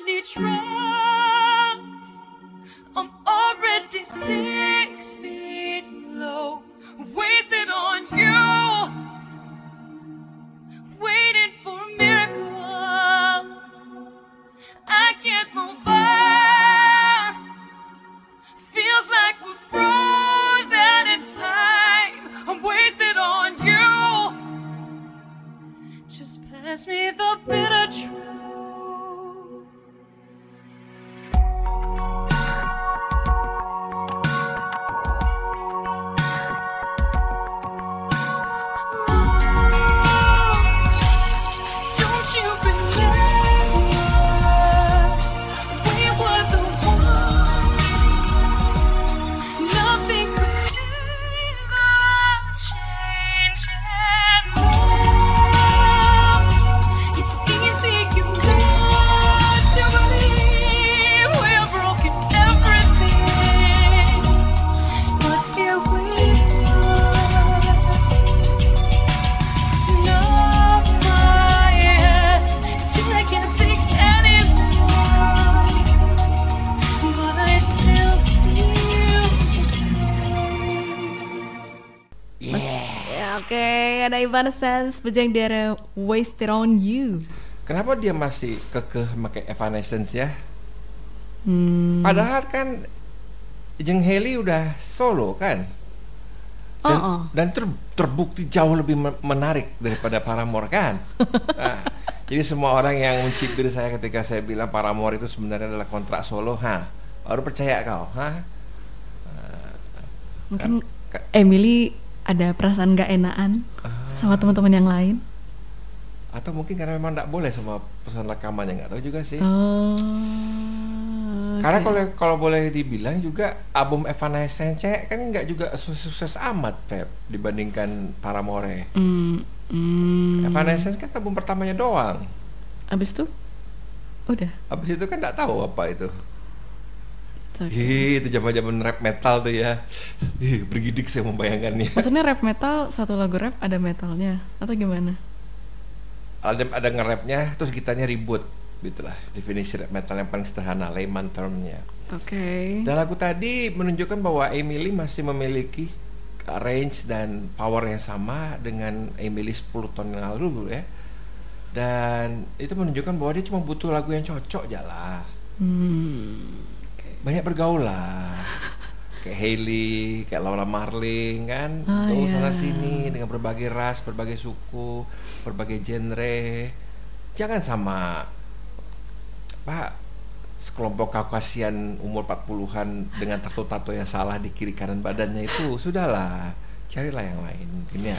don't need. I'm already six feet low, wasted on you. Waiting for a miracle. I can't move Oke, ada Evanescence bejeng dari Wasted on You. Kenapa dia masih kekeh pakai Evanescence ya? Hmm. Padahal kan Jeng Haley udah solo kan? Dan, Oh, oh. dan ter- terbukti jauh lebih me- menarik daripada Paramore kan? Nah, jadi semua orang yang mencibir saya ketika saya bilang Paramore itu sebenarnya adalah kontrak solo, ha? Baru percaya kau, ha? Mungkin Ka- Emily ada perasaan gak enakan sama teman-teman yang lain. Atau mungkin karena memang tidak boleh sama perusahaan rekamannya nggak tahu juga sih. Oh. Karena kalau kalau boleh dibilang juga album Evanescence kan nggak juga sukses amat Pep dibandingkan Paramore. Hmm, hmm. Evanescence kan album pertamanya doang. Abis itu udah. Habis itu kan nggak tahu apa itu. Oke. Hi, itu zaman-zaman rap metal tuh ya. Ih, bergidik saya membayangkannya. Maksudnya rap metal satu lagu rap ada metalnya atau gimana? Ada ada nge-rapnya terus gitarnya ribut gitulah definisi rap metal yang paling sederhana layman termnya. Oke. Dan lagu tadi menunjukkan bahwa Emily masih memiliki range dan power yang sama dengan Emily 10 tahun yang lalu ya. Dan itu menunjukkan bahwa dia cuma butuh lagu yang cocok aja lah. Hmm. Banyak bergaul lah. kayak Hailey, kayak Laura Marling kan, Ah, tuh iya. sana sini dengan berbagai ras, berbagai suku, berbagai genre. Jangan sama Pak sekelompok Kaukasian umur 40-an dengan tato-tato yang salah di kiri kanan badannya itu sudahlah carilah yang lain mungkin ya